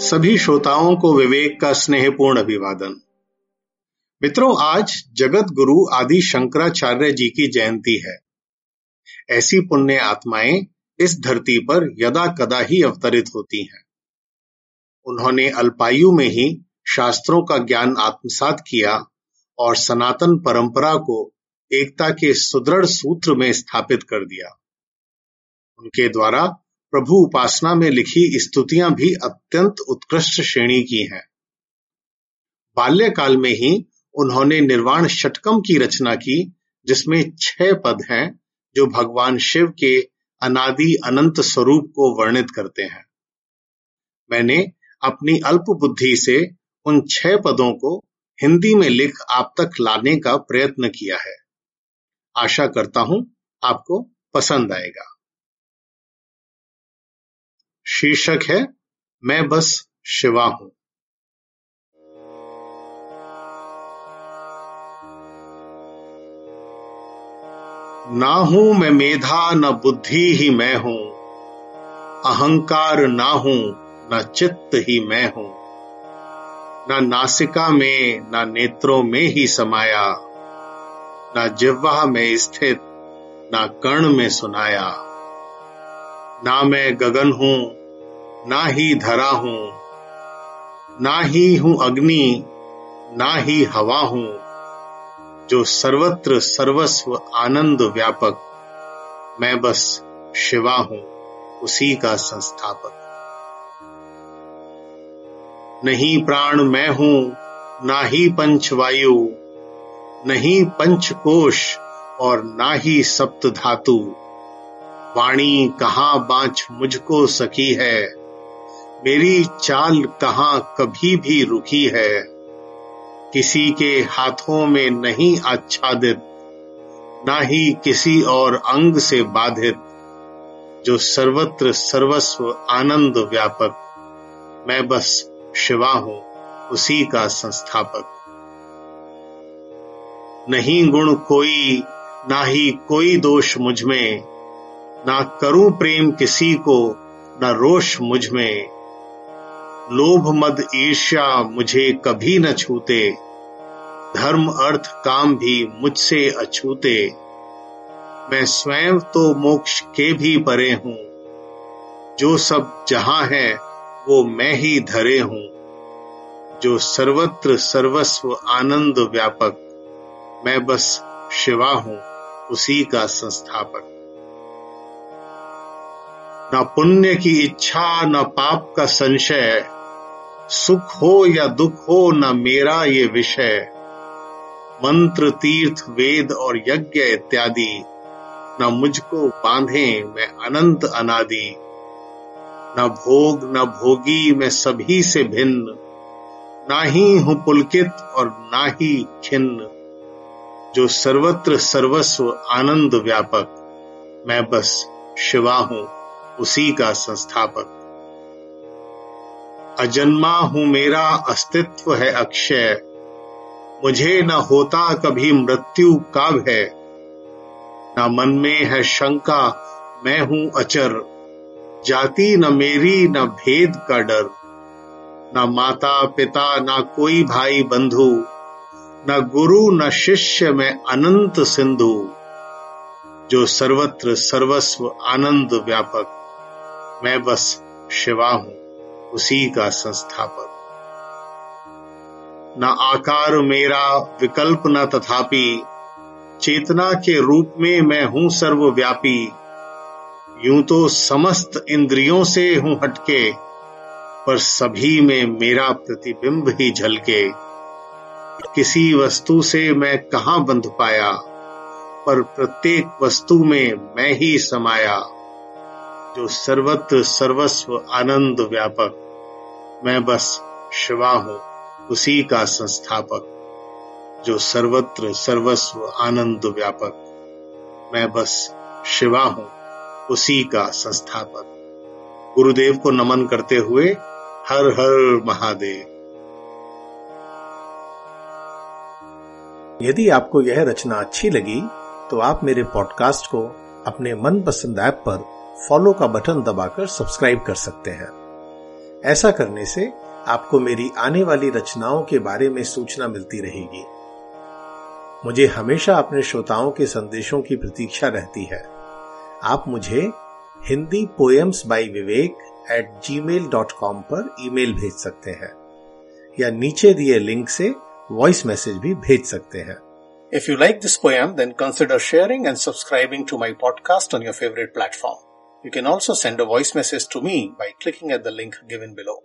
सभी श्रोताओं को विवेक का स्नेहपूर्ण अभिवादन। मित्रों, आज जगत गुरु आदि शंकराचार्य जी की जयंती है। ऐसी पुण्य आत्माएँ इस धरती पर यदा कदा ही अवतरित होती हैं। उन्होंने अल्पायु में ही शास्त्रों का ज्ञान आत्मसात किया और सनातन परंपरा को एकता के सुदृढ़ सूत्र में स्थापित कर दिया। उनके द्वारा प्रभु उपासना में लिखी स्तुतियाँ भी अत्यंत उत्कृष्ट श्रेणी की हैं। बाल्यकाल में ही उन्होंने निर्वाण षटकम की रचना की, जिसमें छह पद हैं, जो भगवान शिव के अनादि अनंत स्वरूप को वर्णित करते हैं। मैंने अपनी अल्प बुद्धि से उन छह पदों को हिंदी में लिख आप तक लाने का प्रयत्न किया है। आशा करता हूँ आपको पसंद आएगा। शीर्षक है, मैं बस शिवा हूँ। ना हूँ मैं मेधा, न बुद्धि ही मैं हूँ। अहंकार ना हूँ, न चित्त ही मैं हूँ। न नासिका में, न नेत्रों में ही समाया। न जिह्वा में स्थित, न कर्ण में सुनाया। ना मैं गगन हूँ ना ही धरा हूँ, ना ही हूँ अग्नि, ना ही हवा हूँ, जो सर्वत्र सर्वस्व आनंद व्यापक, मैं बस शिवा हूँ उसी का संस्थापक। नहीं प्राण मैं हूँ, ना ही पंचवायु नहीं पंचकोश और ना ही सप्त धातु, वाणी कहाँ बांच मुझको सकी है? मेरी चाल कहाँ कभी भी रुकी है। किसी के हाथों में नहीं आच्छादित, ना ही किसी और अंग से बाधित, जो सर्वत्र सर्वस्व आनंद व्यापक। मैं बस शिवा हूँ, उसी का संस्थापक। नहीं गुण कोई, ना ही कोई दोष मुझमें, ना करूँ प्रेम किसी को, ना रोष मुझमें। लोभ मद ईर्ष्या मुझे कभी न छूते। धर्म, अर्थ, काम भी मुझसे अछूते। मैं स्वयं तो मोक्ष के भी परे हूँ। जो सब जहाँ है, वो मैं ही धरे हूँ। जो सर्वत्र सर्वस्व आनंद व्यापक, मैं बस शिवा हूँ, उसी का संस्थापक। न पुण्य की इच्छा, न पाप का संशय सुख हो या दुख हो, न मेरा ये विषय। मंत्र, तीर्थ, वेद और यज्ञ इत्यादि, न मुझको बांधे मैं अनंत अनादि। न भोग, न भोगी मैं सभी से भिन्न। ना ही हूँ पुलकित और ना ही खिन्न। जो सर्वत्र सर्वस्व आनंद व्यापक, मैं बस शिवा हूँ, उसी का संस्थापक। अजन्मा हूँ मेरा, अस्तित्व है अक्षय। मुझे न होता कभी मृत्यु का है। न मन में है शंका, मैं हूँ अचर। जाति न मेरी, न भेद का डर। न माता, पिता, न कोई भाई बंधु। न गुरु, न शिष्य, में अनंत सिंधु। जो सर्वत्र सर्वस्व आनंद व्यापक, मैं बस शिवा हूँ। उसी का संस्थापक। न आकार मेरा विकल्प न तथापि चेतना के रूप में मैं हूँ सर्वव्यापी। यूँ तो समस्त इंद्रियों से हूँ हटके, पर सभी में मेरा प्रतिबिंब ही झलके। किसी वस्तु से मैं कहाँ बंध पाया, पर प्रत्येक वस्तु में मैं ही समाया। जो सर्वत्र सर्वस्व आनंद व्यापक, मैं बस शिवा हूँ, उसी का संस्थापक, जो सर्वत्र सर्वस्व आनंद व्यापक, मैं बस शिवा हूँ, उसी का संस्थापक। गुरुदेव को नमन करते हुए हर हर महादेव। यदि आपको यह रचना अच्छी लगी तो आप मेरे पॉडकास्ट को अपने मनपसंद ऐप पर फॉलो का बटन दबाकर सब्सक्राइब कर सकते हैं। ऐसा करने से आपको मेरी आने वाली रचनाओं के बारे में सूचना मिलती रहेगी। मुझे हमेशा अपने श्रोताओं के संदेशों की प्रतीक्षा रहती है। आप मुझे Hindi poems by Vivek at gmail dot com पर ईमेल भेज सकते हैं, या नीचे दिए लिंक से वॉइस मैसेज भी भेज सकते हैं। If you like this poem then consider sharing and subscribing to my podcast on your favorite platform. You can also send a voice message to me by clicking at the link given below.